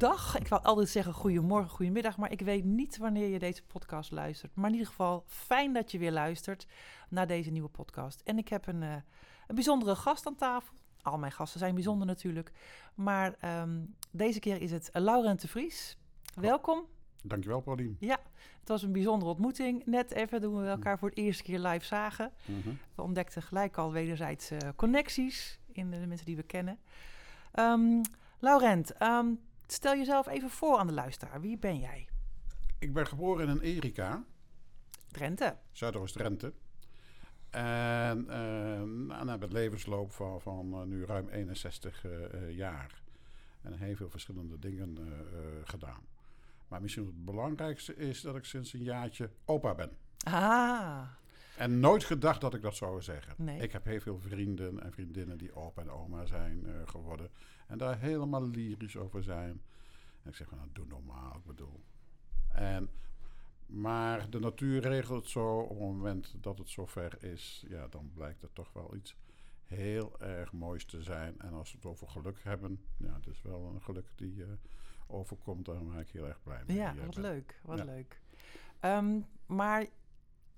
Goedendag. Ik wil altijd zeggen goedemorgen, goedemiddag, maar ik weet niet wanneer je deze podcast luistert. Maar in ieder geval fijn dat je weer luistert naar deze nieuwe podcast. En ik heb een, uh, een bijzondere gast aan tafel. Al mijn gasten zijn bijzonder natuurlijk. Maar um, deze keer is het Laurent de Vries. Welkom. Dankjewel, Paulien. Ja, het was een bijzondere ontmoeting. Net even toen we elkaar voor het eerste keer live zagen. Mm -hmm. We ontdekten gelijk al wederzijds uh, connecties in de, de, mensen die we kennen. Um, Laurent, um, stel jezelf even voor aan de luisteraar. Wie ben jij? Ik ben geboren in Erika. Drenthe. Zuidoost-Drenthe. En uh, na het levensloop van, van uh, nu ruim 61 uh, jaar. En heel veel verschillende dingen gedaan. Maar misschien het belangrijkste is dat ik sinds een jaartje opa ben. Ah. En nooit gedacht dat ik dat zou zeggen. Nee. Ik heb heel veel vrienden en vriendinnen die opa en oma zijn uh, geworden. En daar helemaal lyrisch over zijn. En ik zeg van, nou, doe normaal, ik bedoel. En, maar de natuur regelt het zo. Op het moment dat het zover is, ja, dan blijkt het toch wel iets heel erg moois te zijn. En als we het over geluk hebben, ja, het is wel een geluk die uh, overkomt. Daar ben ik heel erg blij mee. Ja, wat leuk, wat ja. leuk. Um, maar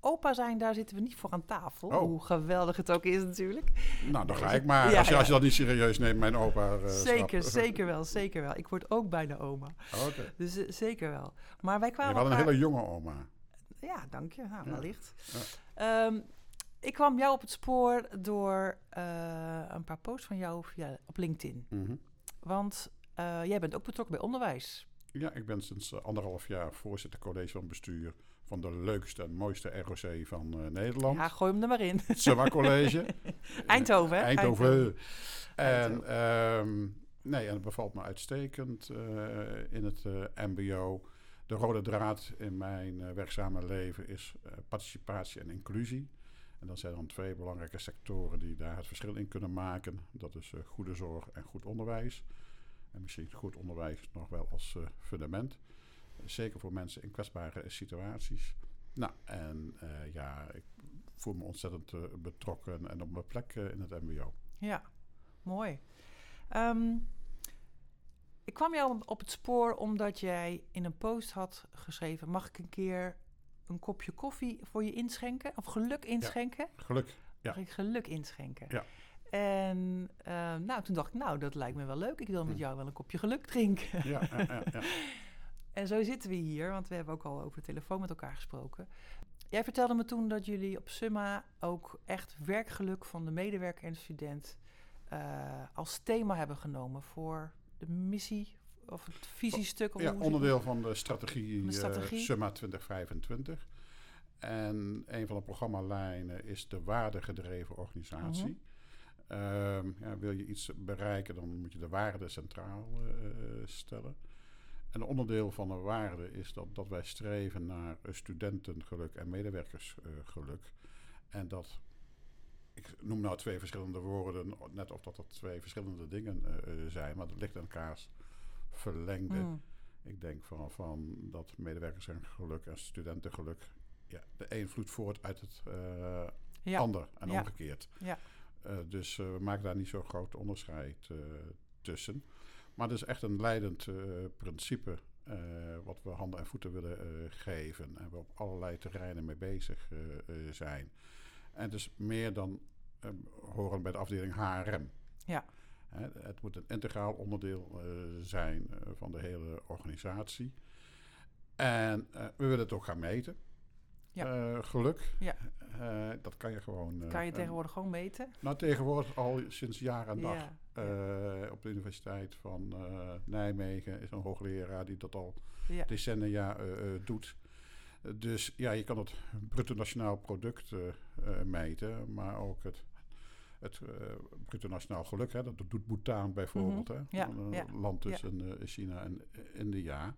opa zijn, daar zitten we niet voor aan tafel. Oh. Hoe geweldig het ook is natuurlijk. Nou, dan ga ik maar. Ja, als, je, als je dat niet serieus neemt, mijn opa. Uh, zeker, zeker wel, zeker wel. Ik word ook bijna oma. Okay. Dus uh, zeker wel. Maar wij kwamen Je had een elkaar... hele jonge oma. Ja, dank je. Nou, wellicht. Ja. Um, ik kwam jou op het spoor door uh, een paar posts van jou via, op LinkedIn. Mm -hmm. Want jij bent ook betrokken bij onderwijs. Ja, ik ben sinds anderhalf jaar voorzitter college van bestuur van de leukste en mooiste ROC van uh, Nederland. Ja, gooi hem er maar in. Summa College. Eindhoven, hè? Eindhoven. Eindhoven. En, um, nee, en het bevalt me uitstekend uh, in het uh, mbo. De rode draad in mijn werkzame leven is participatie en inclusie. En dat zijn dan twee belangrijke sectoren die daar het verschil in kunnen maken. Dat is goede zorg en goed onderwijs. En misschien goed onderwijs nog wel als fundament. Zeker voor mensen in kwetsbare situaties. Nou, en uh, ja, ik voel me ontzettend uh, betrokken en op mijn plek uh, in het MBO. Ja, mooi. Um, ik kwam jou op het spoor omdat jij in een post had geschreven: mag ik een keer een kopje koffie voor je inschenken? Of geluk inschenken? Ja, geluk. Ja. Mag ik geluk inschenken? Ja. En uh, nou, toen dacht ik, nou, dat lijkt me wel leuk. Ik wil met jou wel een kopje geluk drinken. Ja, ja, ja, ja. En zo zitten we hier, want we hebben ook al over de telefoon met elkaar gesproken. Jij vertelde me toen dat jullie op Summa ook echt werkgeluk van de medewerker en de student uh, als thema hebben genomen voor de missie of het visiestuk. Of ja, onderdeel van de strategie, de strategie. Uh, Summa 2025. En een van de programmalijnen is de waardegedreven organisatie. Uh, ja, wil je iets bereiken, dan moet je de waarde centraal uh, stellen. En een onderdeel van de waarde is dat, dat wij streven naar studentengeluk en medewerkersgeluk. En dat, ik noem nou twee verschillende woorden, net of dat dat twee verschillende dingen uh, zijn, maar dat ligt in elkaars verlengde. Mm. Ik denk van, van dat medewerkersgeluk en studentengeluk, ja, de een vloeit voort uit het uh, ja. ander en ja. omgekeerd. Ja. Uh, dus we maken daar niet zo'n groot onderscheid tussen. Maar het is echt een leidend uh, principe uh, wat we handen en voeten willen uh, geven. En we op allerlei terreinen mee bezig zijn. En het is meer dan horen bij de afdeling HRM. Ja. Het moet een integraal onderdeel zijn van de hele organisatie. En we willen het ook gaan meten. Ja. Uh, geluk. Ja. Uh, dat kan je gewoon. Uh, kan je tegenwoordig gewoon meten? Nou, tegenwoordig al sinds jaar en dag. Ja. op de Universiteit van Nijmegen is een hoogleraar die dat al ja. decennia doet. dus ja, je kan het bruto nationaal product meten, maar ook het, het bruto nationaal geluk. Hè, dat doet Bhutan bijvoorbeeld. Mm -hmm. hè, ja. een ja. land tussen China en India.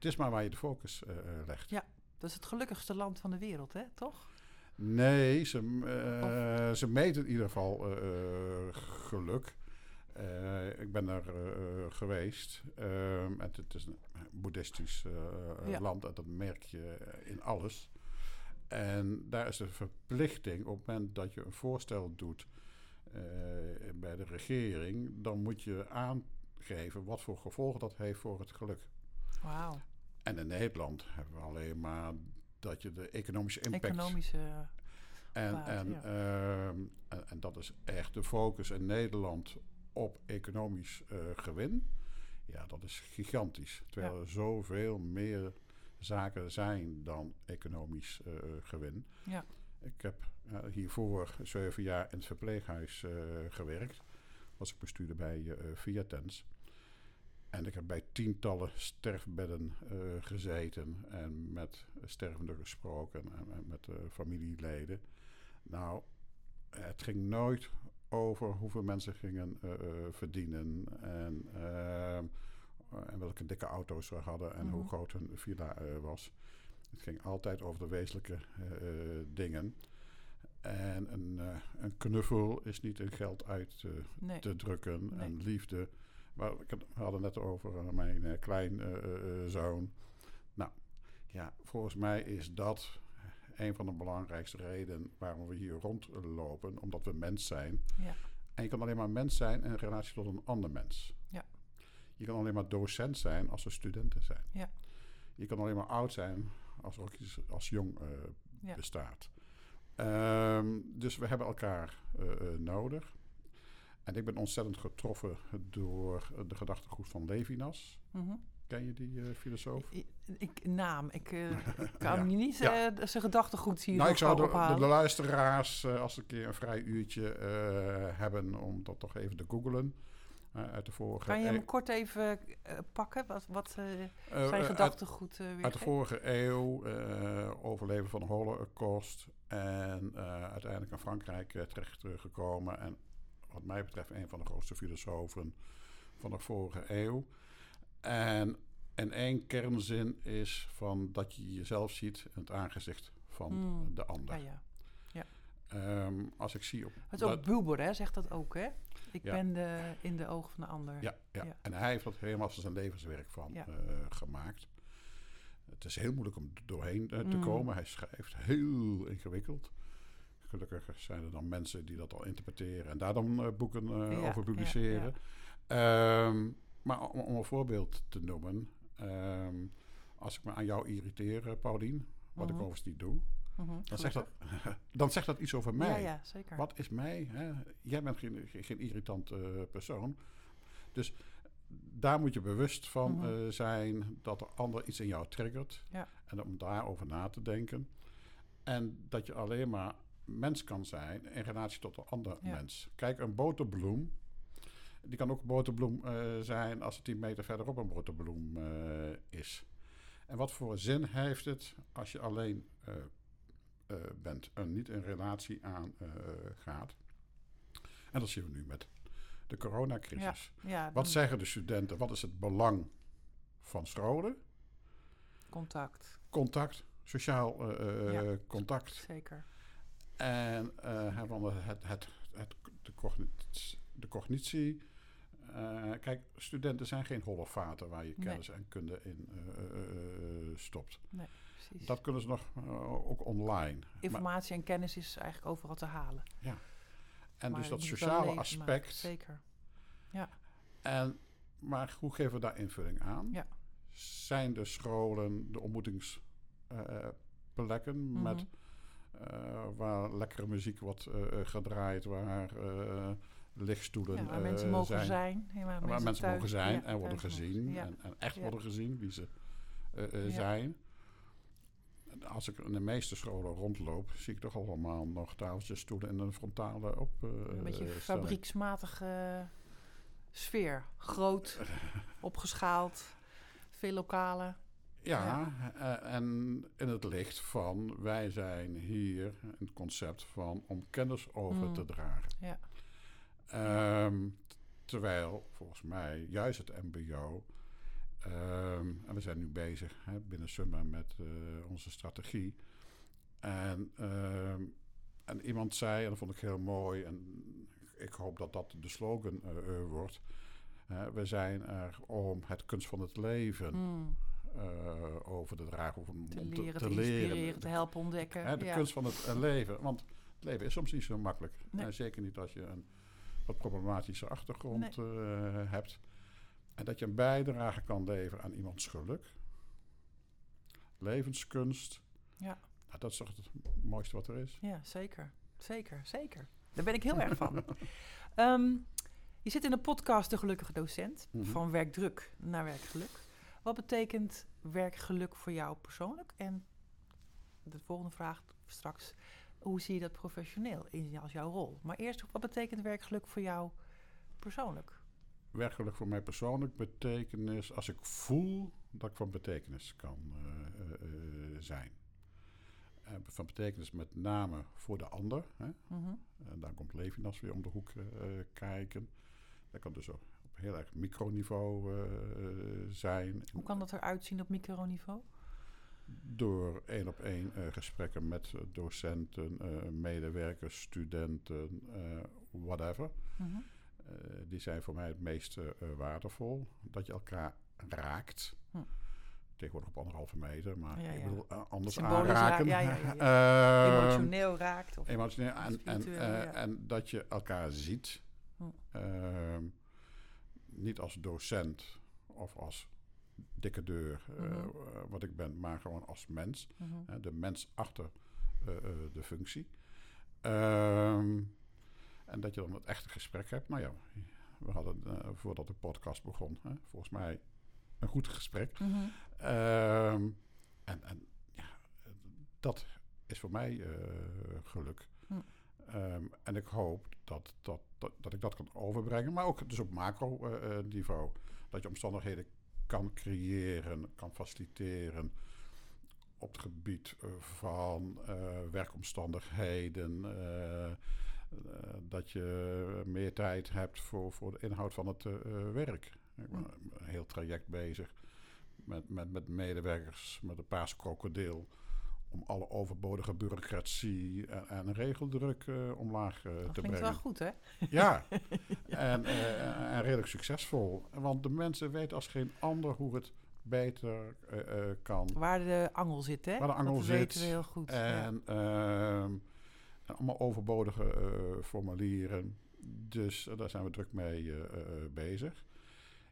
Het is maar waar je de focus eh, eh, legt. Ja. Dat is het gelukkigste land van de wereld, hè? Toch? Nee, ze, eh, ze meten in ieder geval eh, eh, geluk. Ik ben daar geweest. Ehm, het, het is een boeddhistisch Ja. land en dat merk je in alles. En daar is de verplichting op het moment dat je een voorstel doet bij de regering, dan moet je aangeven wat voor gevolgen dat heeft voor het geluk. Wauw. En in Nederland hebben we alleen maar dat je de economische impact Economische... en, Waarde, en, ja. ehm, en, en dat is echt de focus in Nederland op economisch eh, gewin. Ja, dat is gigantisch. Terwijl Ja. er zoveel meer zaken zijn dan economisch eh, gewin. Ja. Ik heb hiervoor zeven jaar in het verpleeghuis eh, gewerkt. Was ik bestuurder bij eh Viatens. En ik heb bij tientallen sterfbedden eh, gezeten en met stervenden gesproken en, en met eh, familieleden. Nou, het ging nooit over hoeveel mensen gingen eh, verdienen en, en welke dikke auto's ze hadden en hoe Mhm. groot hun villa was. Het ging altijd over de wezenlijke dingen. En een, een knuffel is niet in geld uit Nee. te drukken. Nee. En liefde. Maar we hadden net over eh, mijn eh, kleinzoon. nou, ja, volgens mij is dat een van de belangrijkste redenen waarom we hier rondlopen. Omdat we mens zijn. Ja. En je kan alleen maar mens zijn in relatie tot een ander mens. Ja. Je kan alleen maar docent zijn als er studenten zijn. Ja. Je kan alleen maar oud zijn als er ook iets als jong eh, Ja. bestaat. Ehm, dus we hebben elkaar eh, eh, nodig. En ik ben ontzettend getroffen door de gedachtegoed van Levinas. Mhm. Ken je die eh, filosoof? Ik, ik- naam. Ik eh, kan Ja. je niet Ja. eh, zijn gedachtegoed hier nou, ik zou de, luisteraars, eh, als ze een keer een vrij uurtje eh, hebben, om dat toch even te googlen. eh, uit de vorige Kan je hem eeuw. kort even eh, pakken? Wat, wat eh, Eh, zijn uit- gedachtegoed eh weer Uit de vorige eeuw, eh, overleven van de Holocaust. En eh, uiteindelijk in Frankrijk uh, terechtgekomen. En wat mij betreft een van de grootste filosofen van de vorige eeuw. En in één kernzin is van dat je jezelf ziet in het aangezicht van Hmm. de ander. Ja, ja. Ehm, als ik zie op... Het is ook Bulber, hè? Zegt dat ook, hè? Ik Ja. ben de, in de ogen van de ander. Ja, ja. Ja. en hij heeft dat helemaal zijn levenswerk van eh, gemaakt. Het is heel moeilijk om doorheen eh, te Mm. komen. Hij schrijft heel ingewikkeld. Gelukkig zijn er dan mensen die dat al interpreteren en daar dan eh, boeken eh, Ja, over ja, publiceren. Ehm, maar om, om een voorbeeld te noemen, ehm, als ik me aan jou irriteer, eh, Paulien, wat Mhm. ik overigens niet doe, Mhm, dan zegt, dat, dan zegt dat iets over mij. Ja, ja, zeker. Wat is mij? Hè? Jij bent geen, geen, geen irritant persoon. Dus daar moet je bewust van Mhm. zijn dat de ander iets in jou triggert. Ja. En om daarover na te denken. En dat je alleen maar mens kan zijn in relatie tot een ander Ja. mens. Kijk, een boterbloem. Die kan ook een boterbloem eh, zijn als het 10 meter verderop een boterbloem eh, is. En wat voor zin heeft het als je alleen eh, bent en niet in relatie aan gaat? En dat zien we nu met de coronacrisis. ja, Wat zeggen de studenten? Wat is het belang van scholen? contact. Contact, sociaal contact. Zeker. En eh, hebben we het, het, het, de, cognitie. De cognitie. Eh, kijk, studenten zijn geen holle vaten waar je Nee. kennis en kunde in eh, eh, eh, stopt. Precies. Dat kunnen ze nog eh, ook online. Maar, Informatie en kennis is eigenlijk overal te halen. en Maar dus dat sociale aspect. Zeker. En, maar hoe geven we daar invulling aan? Ja. Zijn de scholen de ontmoetingsplekken Mhm. met eh, waar lekkere muziek wordt eh, eh, gedraaid, waar eh, lichtstoelen Ja, waar eh, mensen mogen zijn, zijn. Ja, waar, waar mensen thuis- mogen zijn ja, en worden gezien en, en echt worden gezien wie ze eh, eh, zijn. En Als ik in de meeste scholen rondloop, zie ik toch allemaal nog tafeltjes, stoelen in een frontale op. eh, Een beetje fabrieksmatige sfeer. Groot, opgeschaald, veel lokalen. Ja, eh, en in het licht van wij zijn hier een concept van om kennis over Mm. te dragen. Ja. Ehm, terwijl volgens mij juist het MBO Ehm, en we zijn nu bezig hè, binnen Summa met eh, onze strategie. En, ehm, en iemand zei, en dat vond ik heel mooi, en ik hoop dat dat de slogan eh, wordt. we zijn er om het kunst van het leven Mm. Eh, over te dragen. Of om Te leren, te, leren. te helpen ontdekken. Hè, de ja. kunst van het eh, leven. Want het leven is soms niet zo makkelijk. Nee. En zeker niet als je een wat problematische achtergrond eh, hebt. En dat je een bijdrage kan leveren aan iemands geluk. Levenskunst. Ja. Nou, dat is toch het mooiste wat er is. Ja, zeker. Zeker, zeker. Daar ben ik heel erg van. Ehm, je zit in een podcast De Gelukkige Docent. Mhm. Van werkdruk naar werkgeluk. Wat betekent werkgeluk voor jou persoonlijk? En de volgende vraag straks. Hoe zie je dat professioneel in, als jouw rol? Maar eerst, wat betekent werkgeluk voor jou persoonlijk? Werkelijk voor mij persoonlijk betekenis als ik voel dat ik van betekenis kan eh, eh, eh, zijn. Van betekenis met name voor de ander. Hè? Mhm. En dan komt Levinas weer om de hoek kijken. Dat kan dus op heel erg microniveau eh, eh, zijn. Hoe kan dat eruit zien op microniveau? Door één op één eh, gesprekken met docenten, medewerkers, studenten, whatever. Mhm. Die zijn voor mij het meest waardevol. Dat je elkaar raakt. Hm. Tegenwoordig op anderhalve meter, maar Ja, ik bedoel anders Symbolisch aanraken. ja, Ehm, Emotioneel raakt? Of Emotioneel. En, en, en dat je elkaar ziet. Hm. Ehm, niet als docent of als dikke deur, eh, Mhm. eh, wat ik ben, maar gewoon als mens. Mhm. De mens achter eh, de functie. Ehm, en dat je dan het echte gesprek hebt. Nou ja, we hadden voordat de podcast begon, hè, volgens mij een goed gesprek. Mhm. Ehm, en, en ja, dat is voor mij geluk. Hm. Ehm, en ik hoop dat, dat, dat, dat ik dat kan overbrengen, maar ook dus op macro-niveau. dat je omstandigheden kan creëren, kan faciliteren op het gebied eh, van eh, werkomstandigheden. eh, eh, dat je meer tijd hebt voor, voor de inhoud van het eh, eh, werk. Ik ben een heel traject bezig met, met, met medewerkers, met een paas krokodil. Om alle overbodige bureaucratie en, en regeldruk eh, omlaag eh, Dat te klinkt brengen. wel goed, hè? Ja, En, eh, en redelijk succesvol. Want de mensen weten als geen ander hoe het beter eh, eh, kan. Waar de angel zit, hè? Waar de angel dat zit. weten we heel goed. En, ehm, en allemaal overbodige eh, formulieren. Dus eh, daar zijn we druk mee eh, eh, bezig.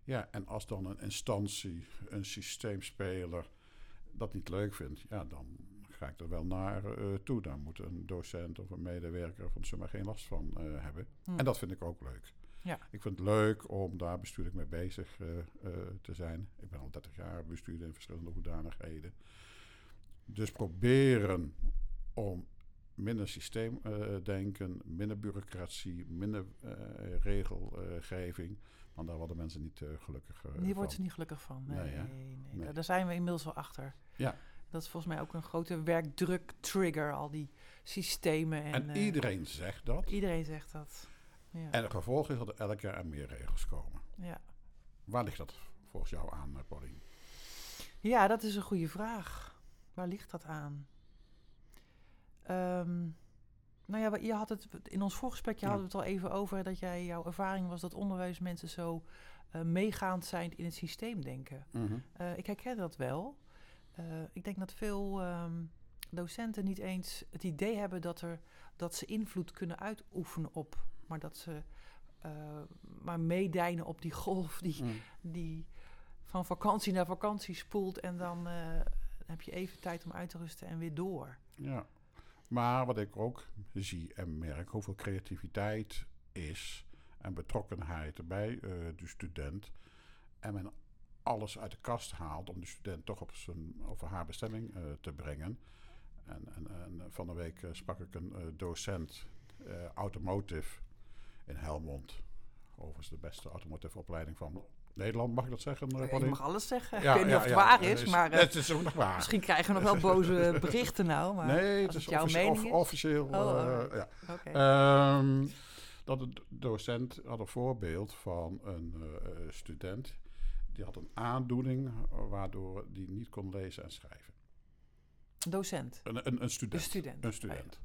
Ja, en als dan een instantie, een systeemspeler dat niet leuk vindt, ja, dan ga ik er wel naar eh, toe. Daar moet een docent of een medewerker van Summa geen last van eh, hebben. Hm. En dat vind ik ook leuk. Ja. Ik vind het leuk om daar bestuurlijk mee bezig eh, te zijn. Ik ben al 30 jaar bestuurder in verschillende hoedanigheden. Dus proberen om minder systeemdenken, minder bureaucratie, minder regelgeving. Want daar worden mensen niet gelukkig Die van. wordt er niet gelukkig van. Nee, Nee, nee, Daar zijn we inmiddels wel achter. Ja. Dat is volgens mij ook een grote werkdruk-trigger, al die systemen. En, En, eh, iedereen zegt dat. iedereen zegt dat. Ja. En het gevolg is dat er elk jaar meer regels komen. ja. Waar ligt dat volgens jou aan, eh, Paulien? ja, dat is een goede vraag. Waar ligt dat aan? Ehm, nou ja, je had het in ons voorgesprekje Ja. hadden we het al even over dat jij jouw ervaring was dat onderwijsmensen zo eh, meegaand zijn in het systeemdenken. Eh, ik herken dat wel. Eh, ik denk dat veel ehm, docenten niet eens het idee hebben dat, er, dat ze invloed kunnen uitoefenen op, maar dat ze eh, maar meedijnen op die golf die, Mm. die van vakantie naar vakantie spoelt en dan eh, heb je even tijd om uit te rusten en weer door. Ja, maar wat ik ook zie en merk, hoeveel creativiteit is en betrokkenheid bij de student. En men alles uit de kast haalt om de student toch op zijn of haar bestemming eh, te brengen. En, en, en van de week eh, sprak ik een eh, docent automotive in Helmond. Overigens de beste automotive opleiding van Nederland, mag ik dat zeggen? Paulien? mag alles zeggen. Ja, ik weet niet ja, of het ja, waar is, maar het is ook nog waar. misschien krijgen we nog wel boze berichten nou. Maar nee, het is jouw officie- mening of- is. officieel. Oh, alright. ja. Ehm, dat de docent had een voorbeeld van een student die had een aandoening waardoor die niet kon lezen en schrijven. Docent. Een, een, een student. Een student. Een student.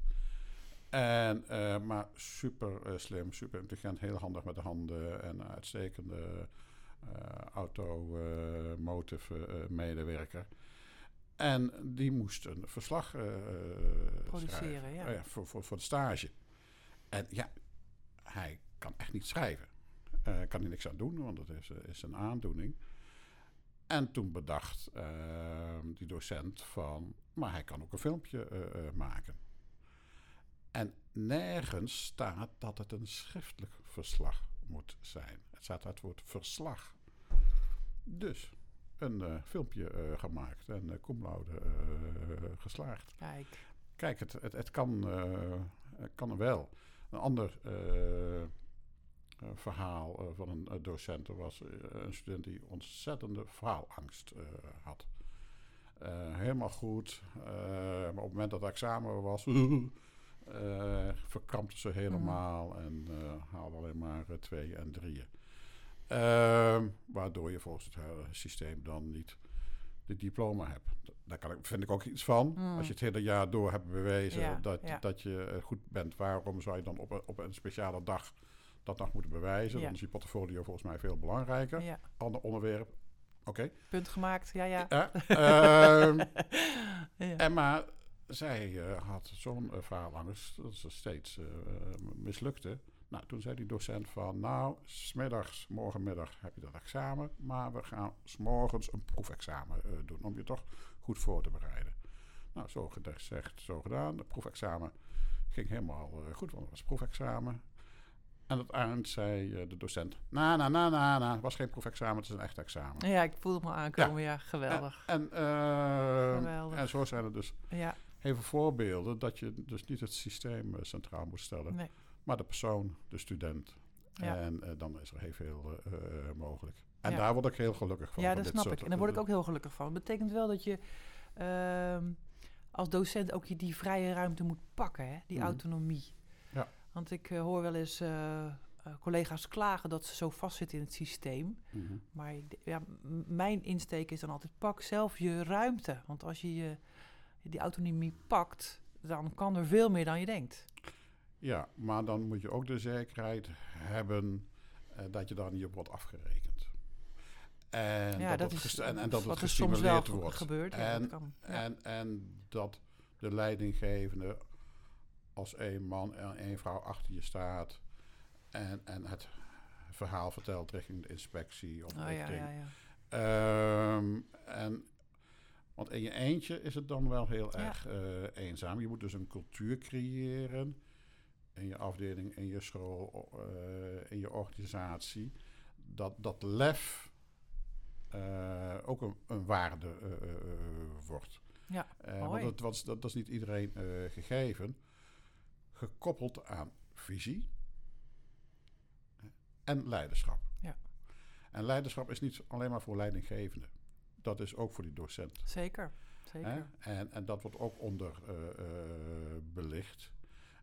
En, eh, maar super eh, slim, super intelligent, heel handig met de handen en uitstekende eh automotive medewerker. En die moest een verslag Produceren. Oh ja, voor, voor, voor de stage. En ja, hij kan echt niet schrijven. Eh kan hij niks aan doen, want dat is, eh, is een aandoening. En toen bedacht eh, die docent van, maar hij kan ook een filmpje eh, maken. En nergens staat dat het een schriftelijk verslag moet zijn. Het staat uit het woord verslag. Dus een filmpje gemaakt en uh, cum laude geslaagd. Kijk. Kijk, het, het, het kan, kan wel. Een ander verhaal eh, van een eh, docent er was eh, een student die ontzettende faalangst eh, had. Eh, helemaal goed, eh, maar op het moment dat het examen was, eh, verkrampte ze helemaal en eh, haalde alleen maar eh, twee en drieën. Ehm, waardoor je volgens het systeem dan niet de diploma hebt. Daar kan ik, vind ik ook iets van. Mm. Als je het hele jaar door hebt bewezen Ja, dat, ja. dat je eh, goed bent, waarom zou je dan op een, op een speciale dag dat nog moeten bewijzen? Dan is je portfolio volgens mij veel belangrijker. Ander onderwerp, oké. Punt gemaakt. Ja, ja. Ja. en maar zij eh, had zo'n uh, faalangst dat ze steeds eh, mislukte. Nou, toen zei die docent van, nou, smiddags, morgenmiddag heb je dat examen, maar we gaan s'morgens een proefexamen eh, doen om je toch goed voor te bereiden. Nou, zo gezegd, zo gedaan. Het proefexamen ging helemaal eh, goed, want het was proefexamen. En het eind zei eh, de docent, na, na, na, na, na, het was geen proefexamen, het is een echt examen. Ja, ik voelde me aankomen. Ja, geweldig. En, eh, Geweldig. en zo zijn er dus Ja, heel veel voorbeelden dat je dus niet het systeem eh, centraal moet stellen, nee. maar de persoon, de student. Ja. En eh, dan is er heel veel mogelijk. En daar word ik heel gelukkig van. Ja, dat snap ik. En daar word ik ook heel gelukkig van. Het betekent wel dat je ehm, als docent ook je die vrije ruimte moet pakken, hè? die Mhm. autonomie. Want ik eh, hoor wel eens eh, eh, collega's klagen dat ze zo vastzitten in het systeem. mhm. Maar ja, mijn insteek is dan altijd: pak zelf je ruimte. Want als je, je die autonomie pakt, dan kan er veel meer dan je denkt. Ja, maar dan moet je ook de zekerheid hebben eh, dat je daar niet op wordt afgerekend. En ja, dat, dat het is en, en dat het er soms wel gestimuleerd ge- wordt. gebeurt. Ja, En- dat kan. Ja. En, en dat de leidinggevende als één man en één vrouw achter je staat en, en het verhaal vertelt richting de inspectie of Oh, ja, richting. ja, ja. Ehm, en, want in je eentje is het dan wel heel erg eh, eenzaam. Je moet dus een cultuur creëren in je afdeling, in je school, eh, in je organisatie. Dat, dat lef eh, ook een, een waarde wordt. Ja, want dat, was, dat, dat is niet iedereen gegeven. Gekoppeld aan visie en leiderschap. Ja. En leiderschap is niet alleen maar voor leidinggevenden. Dat is ook voor die docent. Zeker. Zeker. En, en dat wordt ook onder eh, eh, belicht.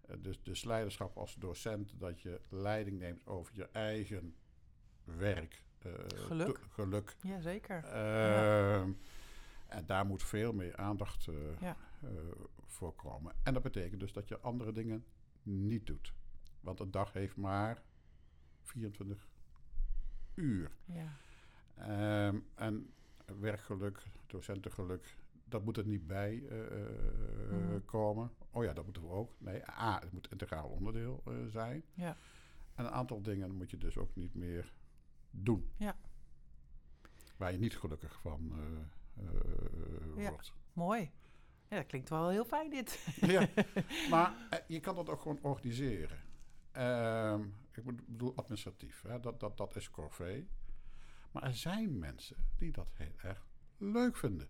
Eh, dus, dus leiderschap als docent, dat je leiding neemt over je eigen werk. Geluk. te- geluk. Ja, zeker. Ehm, En daar moet veel meer aandacht Ja. Eh, voor komen. En dat betekent dus dat je andere dingen niet doet. Want een dag heeft maar 24 uur. Ja. Ehm, en werkgeluk, docentengeluk, dat moet er niet bij eh, eh, Mhm. komen. Oh ja, dat moeten we ook. Nee, A, het moet integraal onderdeel eh, zijn. Ja. En een aantal dingen moet je dus ook niet meer doen. Ja. Waar je niet gelukkig van eh, eh, Ja. wordt. Mooi. Ja, dat klinkt wel heel fijn dit. ja, maar eh, je kan dat ook gewoon organiseren. Ehm, ik bedo- bedoel administratief, hè? Dat, dat, dat is corvée. Maar er zijn mensen die dat heel erg leuk vinden.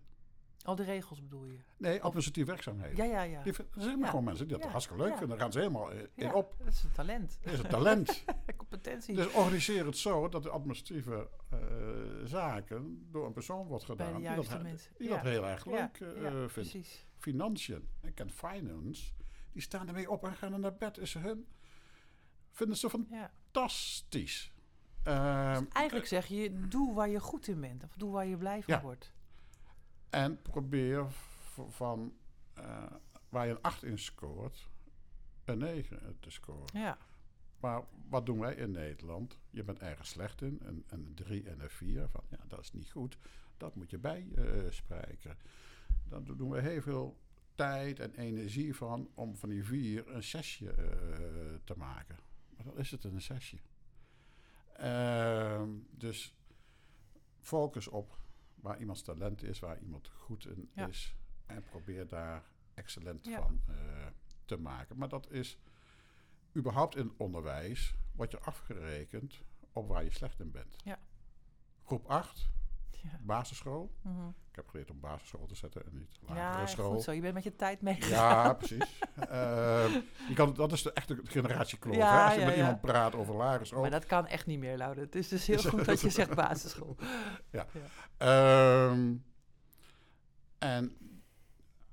Al die regels bedoel je? Nee, administratieve werkzaamheden. Ja, ja, ja. Die er zijn Ja. gewoon mensen die dat Ja, hartstikke leuk ja. vinden. Daar gaan ze helemaal in, in op. Dat is een talent. Dat is een talent. Competentie. dus organiseer het zo dat de administratieve eh, zaken door een persoon wordt gedaan. die dat, die dat heel erg leuk eh, ja, vindt. precies. Financiën. Ik ken finance. Die staan ermee op en gaan naar bed. Is hun, vinden ze Ja. fantastisch. Ehm, Eigenlijk zeg je, doe waar je goed in bent. Of doe waar je blij van Ja. wordt. En probeer van eh, waar je een 8 in scoort, een 9 te scoren. Ja, Maar wat doen wij in Nederland? Je bent ergens slecht in, een, een 3 en een 4. Van, ja, dat is niet goed. Dat moet je bijspreken. Dan doen we heel veel tijd en energie van om van die 4 een zesje eh, te maken. Maar dan is het een zesje. Ehm, dus focus op waar iemands talent is, waar iemand goed in Ja. is. En probeer daar excellent Ja. van eh, te maken. Maar dat is überhaupt in onderwijs word je afgerekend op waar je slecht in bent. Ja. Groep 8, ja. basisschool. Mhm. Ik heb geleerd om basisschool te zetten en niet lagere ja school. goed zo. Je bent met je tijd meegegaan. Ja, precies. Ehm, je kan, dat is de echte generatiekloof. Ja, hè? Als je ja, met ja. iemand praat over lagere school. Maar dat kan echt niet meer, Laude. Het is dus heel goed dat je zegt basisschool. Ehm, en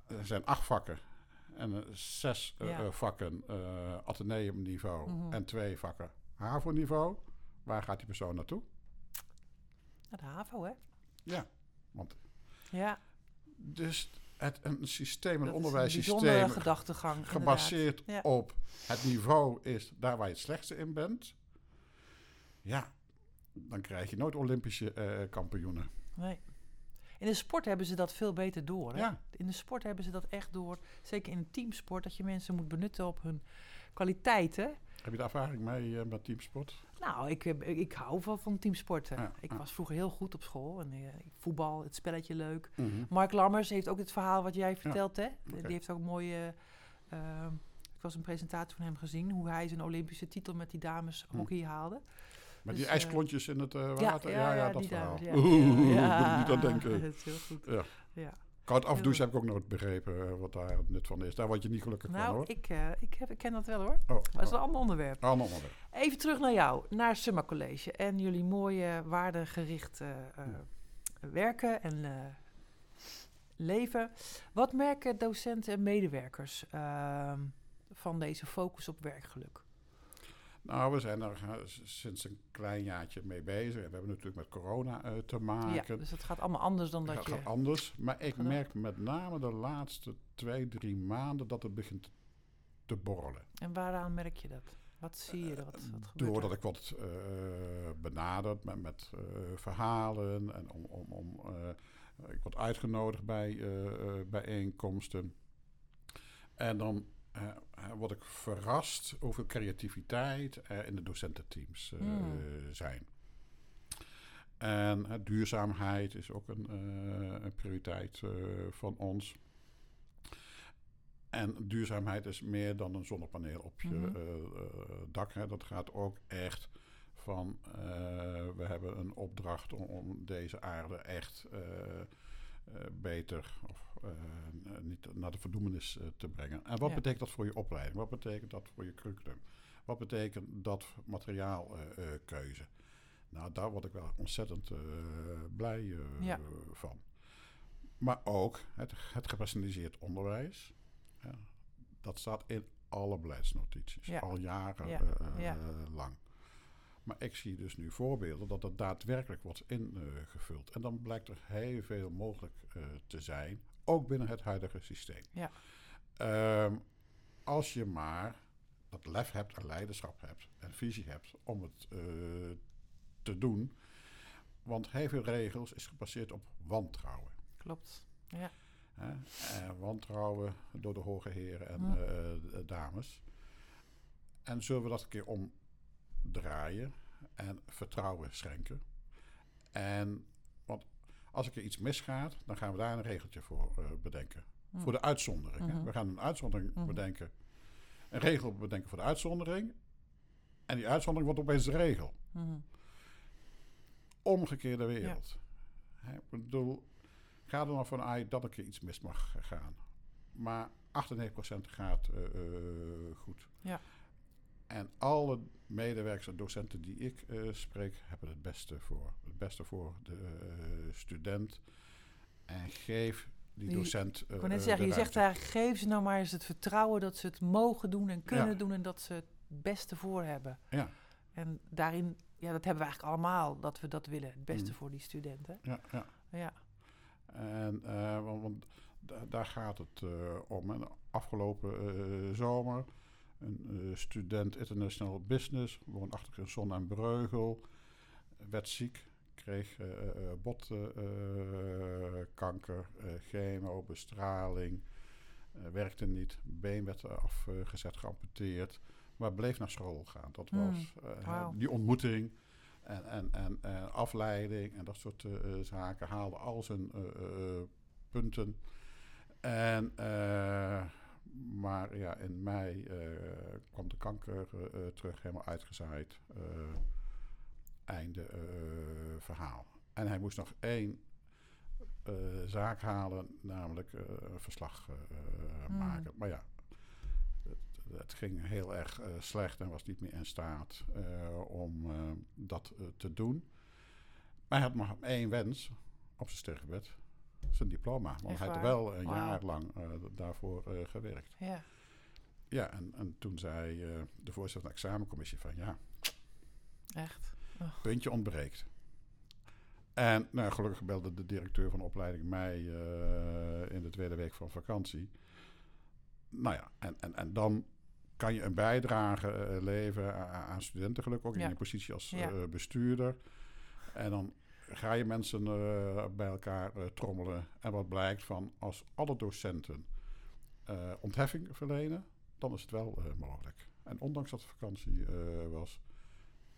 er zijn acht vakken. En eh, zes eh, Ja. eh, vakken ateneumniveau Mhm. en twee vakken HAVO-niveau. Waar gaat die persoon naartoe? Naar de HAVO, hè? Ja, want Ja, dus het, een systeem, een dat is een onderwijssysteem bijzondere gedachtegang. gebaseerd Ja. op het niveau is daar waar je het slechtste in bent. Ja, dan krijg je nooit Olympische eh, kampioenen. Nee. In de sport hebben ze dat veel beter door. Hè? Ja. In de sport hebben ze dat echt door. Zeker in een teamsport, dat je mensen moet benutten op hun kwaliteiten. Heb je daar ervaring mee eh, met teamsport? Nou, ik, ik, hou wel van teamsporten. Ja, ik ja. was vroeger heel goed op school. En, eh, voetbal, het spelletje leuk. Mhm. Mark Lammers heeft ook het verhaal wat jij vertelt, hè? Die heeft ook mooie... eh, ik was een presentatie van hem gezien, hoe hij zijn Olympische titel met die dames Hm. hockey haalde. Met Dus, die ijsklontjes in het eh, water? Ja, ja, dat verhaal. dames. Ja, Oeh, ja, moet ik niet aan denken. Dat is heel goed. Ja. Koud afdouchen heb ik ook nooit begrepen eh, wat daar het nut van is. Daar word je niet gelukkig van Nou, hoor. ik, eh, ik, heb, ik ken dat wel hoor. Oh, Maar is oh, een ander onderwerp. ander onderwerp. Even terug naar jou, naar Summa College. En jullie mooie, waardegericht eh, werken en leven. Wat merken docenten en medewerkers ehm, van deze focus op werkgeluk? Nou, we zijn er eh, sinds een klein jaartje mee bezig. We hebben natuurlijk met corona eh, te maken. Ja, dus het gaat allemaal anders dan Het dat gaat je... anders. Maar ik merk met name de laatste twee, drie maanden dat het begint te borrelen. En waaraan merk je dat? Wat zie je? Wat, wat gebeurt Doordat er? ik wat eh benaderd met, met eh, verhalen en om, om, om eh, ik word uitgenodigd bij eh, eh, bijeenkomsten. En dan eh, eh, word ik verrast hoeveel creativiteit er in de docententeams eh, Mm. zijn. En eh, duurzaamheid is ook een, eh, een prioriteit eh, van ons. En duurzaamheid is meer dan een zonnepaneel op je eh, eh, dak. Hè. Dat gaat ook echt van eh, we hebben een opdracht om, om deze aarde echt eh, eh, beter of eh, niet naar de verdoemenis eh, te brengen. En wat Ja. betekent dat voor je opleiding? Wat betekent dat voor je curriculum? Wat betekent dat materiaalkeuze? nou, daar word ik wel ontzettend eh, blij eh, Ja. van. Maar ook het, het gepersonaliseerd onderwijs. Ja, dat staat in alle beleidsnotities. Ja. Al jaren Ja. eh, Ja. eh, lang. Maar ik zie dus nu voorbeelden dat het daadwerkelijk wordt ingevuld. En dan blijkt er heel veel mogelijk eh, te zijn. Ook binnen het huidige systeem. Ja. Ehm, als je maar dat lef hebt en leiderschap hebt en visie hebt om het eh, te doen. Want heel veel regels is gebaseerd op wantrouwen. Klopt. Ja. Eh, wantrouwen door de hoge heren en eh, dames. En zullen we dat een keer omdraaien en vertrouwen schenken? En als er iets misgaat, dan gaan we daar een regeltje voor eh, bedenken. Hm. Voor de uitzondering. hè. Mhm. We gaan een uitzondering Mhm. bedenken. Een regel bedenken voor de uitzondering. En die uitzondering wordt opeens de regel. Mhm. Omgekeerde wereld. Hè, ik bedoel, ga er nog van uit dat een keer iets mis mag gaan. Maar 98% gaat eh, eh, goed. Ja. En alle medewerkers en docenten die ik spreek, hebben het beste voor. Het beste voor de student. En geef die docent. Ik wou net zeggen, je zegt daar, geef ze nou maar eens het vertrouwen dat ze het mogen doen en kunnen Ja. doen en dat ze het beste voor hebben. Ja. En daarin ja, dat hebben we eigenlijk allemaal, dat we dat willen. Het beste Mm. voor die studenten. Ja, ja. Ja. En, eh, want want da- daar gaat het eh, om. En afgelopen eh, zomer, een eh, student international business, woonachtig in Zon en Breugel, werd ziek, kreeg eh eh, botkanker, eh chemo, bestraling, werkte niet, been werd afgezet, geamputeerd, maar bleef naar school gaan. Dat Hmm, was die ontmoeting. En, en, en afleiding en dat soort zaken haalde al zijn punten. En, maar ja, in mei kwam de kanker terug, helemaal uitgezaaid. Einde eh, verhaal. En hij moest nog één eh, zaak halen, namelijk eh, een verslag Hmm. maken. Maar ja, het, het ging heel erg slecht en was niet meer in staat om dat te doen. Maar hij had nog één wens op zijn sterfbed. Zijn diploma. Want Echt hij had waar? wel een jaar lang daarvoor gewerkt. Ja. Ja, en, en toen zei de voorzitter van de examencommissie van ja, Echt. Puntje ontbreekt. En nou, gelukkig belde de directeur van de opleiding mij eh, in de tweede week van vakantie. Nou ja, en, en, en dan kan je een bijdrage eh, leveren aan, aan studentengeluk, ook Ja. in je positie als Ja. eh, bestuurder. En dan ga je mensen bij elkaar trommelen. En wat blijkt van als alle docenten ontheffing verlenen, dan is het wel mogelijk. En ondanks dat het vakantie was,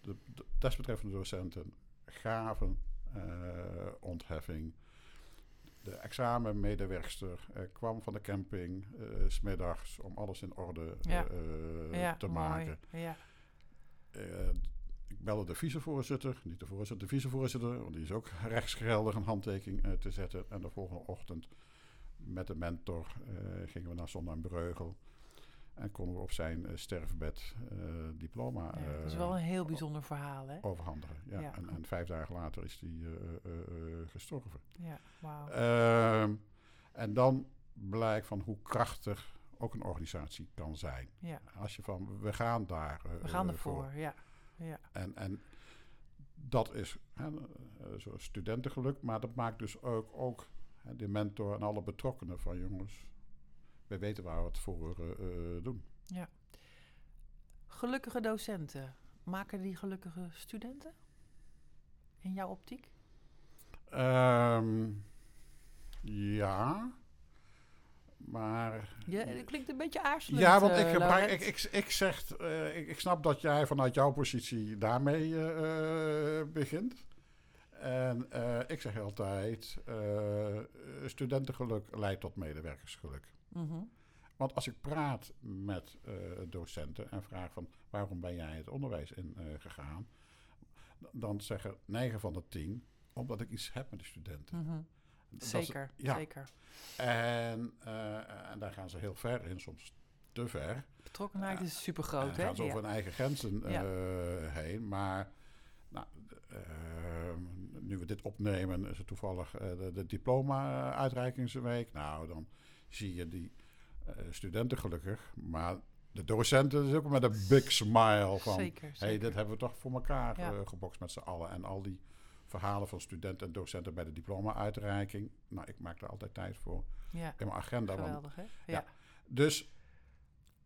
de, de desbetreffende docenten gaven eh, ontheffing. De examenmedewerkster eh, kwam van de camping eh, smiddags om alles in orde Ja. ja, te mooi. maken. Ja. Ik belde de vicevoorzitter, niet de voorzitter, de vicevoorzitter, want die is ook rechtsgeldig een handtekening te zetten. En de volgende ochtend met de mentor gingen we naar Zon en Breugel. En konden we op zijn eh, sterfbed eh, diploma Ja, dat is eh, wel een heel bijzonder verhaal, hè? overhandigen. Ja. Ja. En, en vijf dagen later is hij eh, gestorven. Ja, wauw. Ehm, en dan blijkt van hoe krachtig ook een organisatie kan zijn. ja, Als je van, we gaan daar we gaan ervoor, ja. ja. En, en dat is hè, zo studentengeluk, maar dat maakt dus ook, ook hè, de mentor en alle betrokkenen van jongens. We weten waar we het voor eh, eh, doen. Gelukkige docenten, maken die gelukkige studenten? In jouw optiek? Ehm, ja, maar Ja, dat klinkt een beetje aarzelend. Ja, want eh, ik, gebruik, Laurent. ik, ik, ik, zeg, eh, ik, ik snap dat jij vanuit jouw positie daarmee eh, eh, begint. En eh, ik zeg altijd, eh, studentengeluk leidt tot medewerkersgeluk. Mhm. Want als ik praat met eh, docenten en vraag van waarom ben jij het onderwijs in eh, gegaan, dan zeggen 9 van de 10 omdat ik iets heb met de studenten. Mhm. Is- Zeker, ja. zeker. En, eh, en daar gaan ze heel ver in, soms te ver. Betrokkenheid is super groot, hè? gaan ze over Ja. hun eigen grenzen Ja. heen. Maar nou, nu we dit opnemen, is het toevallig de, de diploma-uitreikingsweek. Nou, dan zie je die eh, studenten gelukkig. Maar de docenten is ook met een big smile van... Zeker, hey, dit hebben we toch voor elkaar Ja. eh, gebokst met z'n allen. En al die verhalen van studenten en docenten bij de diploma-uitreiking. Nou, ik maak daar altijd tijd voor Ja, in mijn agenda. Want geweldig, hè? ja. Ja. dus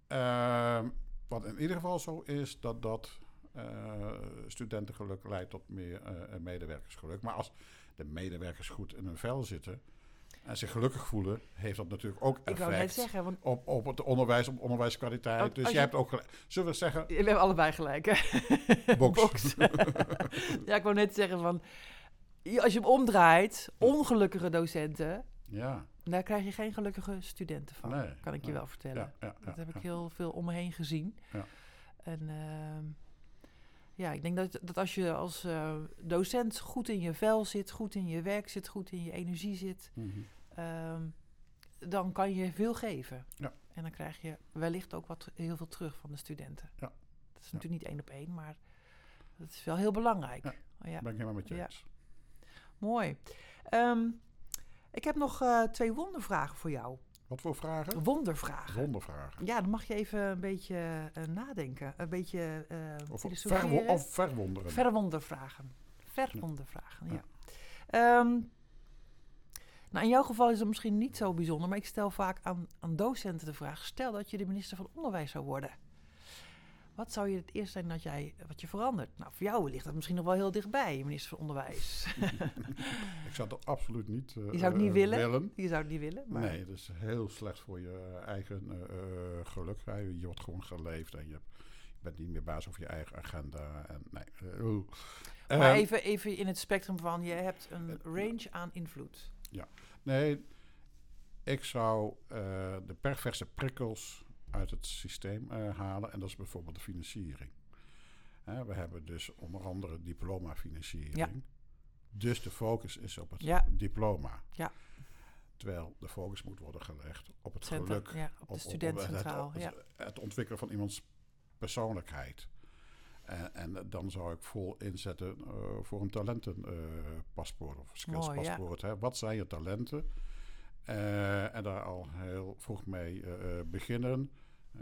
ehm, wat in ieder geval zo is, dat dat eh, studentengeluk leidt tot meer medewerkersgeluk. Maar als de medewerkers goed in hun vel zitten en zich gelukkig voelen, heeft dat natuurlijk ook Ik wou net effect zeggen, want op, op het onderwijs, op onderwijskwaliteit. Want dus als je hebt ook, gelijk- zullen we zeggen, we hebben allebei gelijk, hè? Box. ja, ik wou net zeggen van... Als je hem omdraait, ongelukkige docenten... ja, daar krijg je geen gelukkige studenten van. Nee, kan ik je wel vertellen. ja, ja, Dat heb ik heel veel om me heen gezien. Ja. En ehm, ja, ik denk dat, dat als je als eh, docent goed in je vel zit, goed in je werk zit, goed in je energie zit, Mhm. ehm, dan kan je veel geven. Ja. En dan krijg je wellicht ook wat, heel veel terug van de studenten. Ja. Dat is natuurlijk niet één op één, maar dat is wel heel belangrijk. Ja. Ja. Ben ik helemaal met je eens. Mooi. Ehm, ik heb nog eh, twee wondervragen voor jou. Wat voor vragen? Wondervragen. Wondervragen. Ja, dan mag je even een beetje eh, nadenken. Een beetje uh, Of, of verwonderen. Verwondervragen. Verwondervragen, ja. Ehm, nou, in jouw geval is het misschien niet zo bijzonder, maar ik stel vaak aan, aan docenten de vraag: stel dat je de minister van Onderwijs zou worden. Wat zou je het eerst zijn dat jij, wat je verandert? Nou, voor jou ligt dat misschien nog wel heel dichtbij, minister van Onderwijs. ik zou het absoluut niet, uh, je zou het niet willen? willen. Je zou het niet willen? Maar... Nee, dat is heel slecht voor je eigen uh, geluk. Je wordt gewoon geleefd en je, je, bent niet meer baas over je eigen agenda. En, nee, maar even, even in het spectrum van, je hebt een range aan invloed. Ja, nee, ik zou de perverse prikkels uit het systeem uh, halen. En dat is bijvoorbeeld de financiering. We hebben dus onder andere diploma-financiering. Ja. Dus de focus is op het ja. diploma. Ja. Terwijl de focus moet worden gelegd op het Centra geluk. Ja, op de student centraal. Het, ja. het, ontwikkelen van iemands persoonlijkheid. En, en dan zou ik vol inzetten uh, voor een talentenpaspoort uh, of skillspaspoort. Wat zijn je talenten? Uh, en daar al heel vroeg mee beginnen.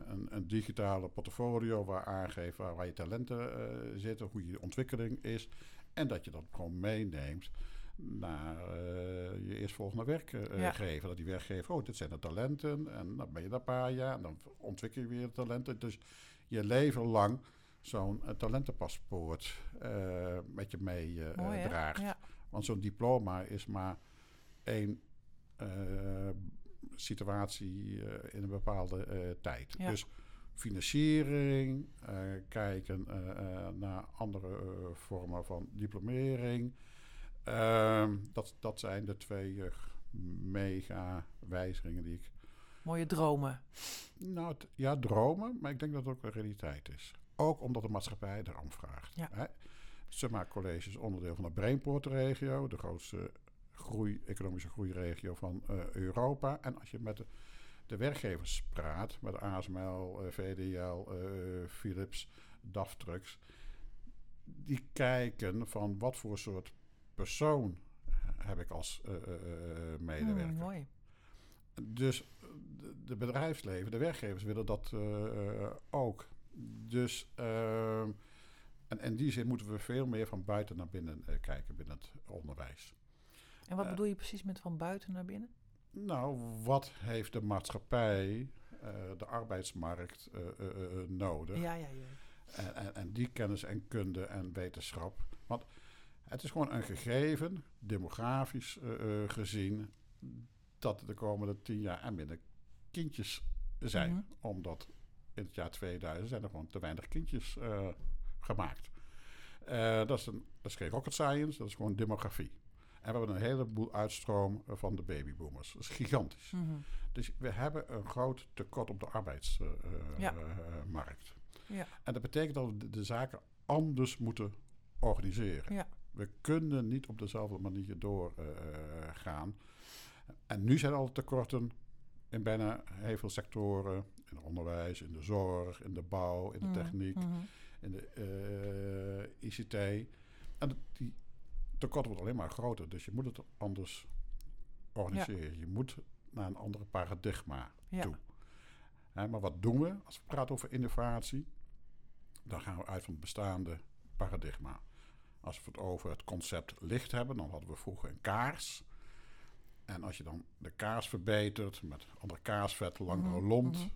Een, een, digitale portfolio waar aangeeft waar, waar je talenten uh, zitten, hoe je ontwikkeling is. En dat je dat gewoon meeneemt naar je eerstvolgende werkgever. Ja. Dat die werkgever, oh, dit zijn de talenten. En dan ben je daar een paar jaar en dan ontwikkel je weer talenten. Dus je leven lang zo'n talentenpaspoort met je meedraagt. ja. Want zo'n diploma is maar één uh, situatie uh, in een bepaalde uh, tijd. Ja. Dus financiering, kijken naar andere vormen van diplomering. Ehm, dat, dat zijn de twee mega wijzigingen die ik. Mooie dromen. Nou, ja, dromen, maar ik denk dat het ook een realiteit is. Ook omdat de maatschappij erom vraagt. Ja. Hè? Summa College is onderdeel van de Brainport-regio, de grootste groei, economische groeiregio van uh, Europa. En als je met de, de werkgevers praat, met ASML, uh, VDL, uh, Philips, DAF Trucks, die kijken van wat voor soort persoon heb ik als medewerker. Hmm, mooi. Dus de, de, bedrijfsleven, de werkgevers willen dat ook. Dus ehm, en in die zin moeten we veel meer van buiten naar binnen kijken binnen het onderwijs. En wat bedoel je precies met van buiten naar binnen? Nou, wat heeft de maatschappij, uh, de arbeidsmarkt uh, uh, nodig? Ja, ja, ja. En, en, en, die kennis en kunde en wetenschap. Want het is gewoon een gegeven, demografisch gezien, dat de komende tien jaar er minder kindjes zijn. Mhm. Omdat in het jaar 2000 zijn er gewoon te weinig kindjes gemaakt. dat, is een, dat is geen rocket science, dat is gewoon demografie. En we hebben een heleboel uitstroom van de babyboomers. Dat is gigantisch. Mhm. Dus we hebben een groot tekort op de arbeidsmarkt. Ja. ja. En dat betekent dat we de, de, zaken anders moeten organiseren. Ja. We kunnen niet op dezelfde manier doorgaan. en nu zijn al tekorten in bijna heel veel sectoren. In het onderwijs, in de zorg, in de bouw, in de Mhm, techniek, mhm. in de eh, ICT. En die tekort wordt alleen maar groter. Dus je moet het anders organiseren. Je moet naar een andere paradigma Ja. toe. Hè, maar wat doen we als we praten over innovatie? Dan gaan we uit van het bestaande paradigma. Als we het over het concept licht hebben, dan hadden we vroeger een kaars. En als je dan de kaars verbetert met andere kaarsvet, langere Mhm, lont, mhm.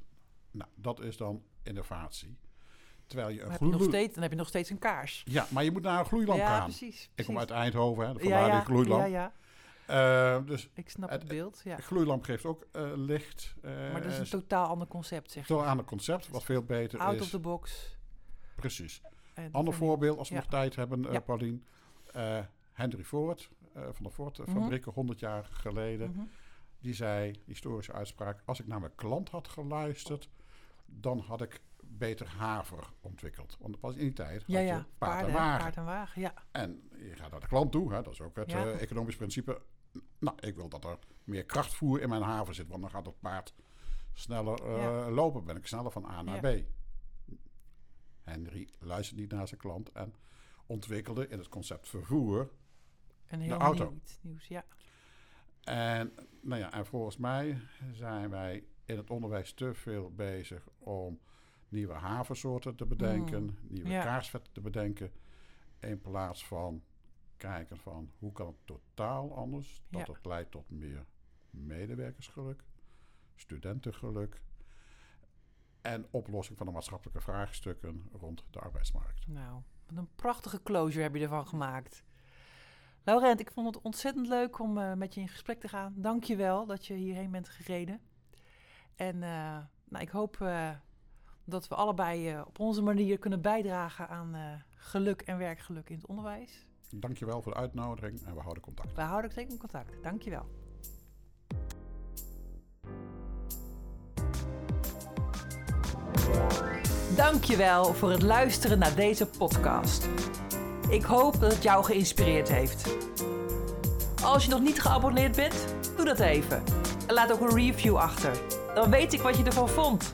nou, dat is dan innovatie. Terwijl je een Dan heb, je nog gloeilamp... steeds, dan heb je nog steeds een kaars. Ja, maar je moet naar een gloeilamp ja, gaan. precies. Ik kom precies. uit Eindhoven, hè, vandaar ja, die gloeilamp. Ja, ja, Eh, dus ik snap Het- het, beeld. Ja. gloeilamp geeft ook eh, licht. eh, Maar dat is een totaal ander concept, zeg aan het concept, wat veel beter Out is. of the box. Precies. Ander voorbeeld, als we Ja. nog tijd hebben, Ja. Paulien. Henry Ford van de Ford-fabrieken, 100 jaar geleden. Mhm. Die zei, historische uitspraak... als ik naar mijn klant had geluisterd... dan had ik beter haver ontwikkeld. Want dat was in die tijd Ja, had ja. je paard Paarden, en wagen. paard en wagen. Ja. En je gaat naar de klant toe, hè, dat is ook het Ja. eh, economisch principe. Nou, ik wil dat er meer krachtvoer in mijn haven zit, want dan gaat het paard sneller eh, Ja. lopen. Ben ik sneller van A naar Ja. B. Henry luisterde niet naar zijn klant en ontwikkelde in het concept vervoer. Een heel auto. nieuw iets nieuws. Ja. En, nou ja, en volgens mij zijn wij in het onderwijs te veel bezig om nieuwe havensoorten te bedenken, Mm, nieuwe ja. kaarsvetten te bedenken, in plaats van kijken van hoe kan het totaal anders, dat Ja. het leidt tot meer medewerkersgeluk, studentengeluk en oplossing van de maatschappelijke vraagstukken rond de arbeidsmarkt. Nou, wat een prachtige closure heb je ervan gemaakt. Laurent, ik vond het ontzettend leuk om eh, met je in gesprek te gaan. Dank je wel dat je hierheen bent gereden. En eh, nou, ik hoop eh, dat we allebei eh, op onze manier kunnen bijdragen aan eh, geluk en werkgeluk in het onderwijs. Dankjewel voor de uitnodiging en we houden contact. We houden zeker in contact. Dank je wel. Dank je wel voor het luisteren naar deze podcast. Ik hoop dat het jou geïnspireerd heeft. Als je nog niet geabonneerd bent, doe dat even. En laat ook een review achter. Dan weet ik wat je ervan vond.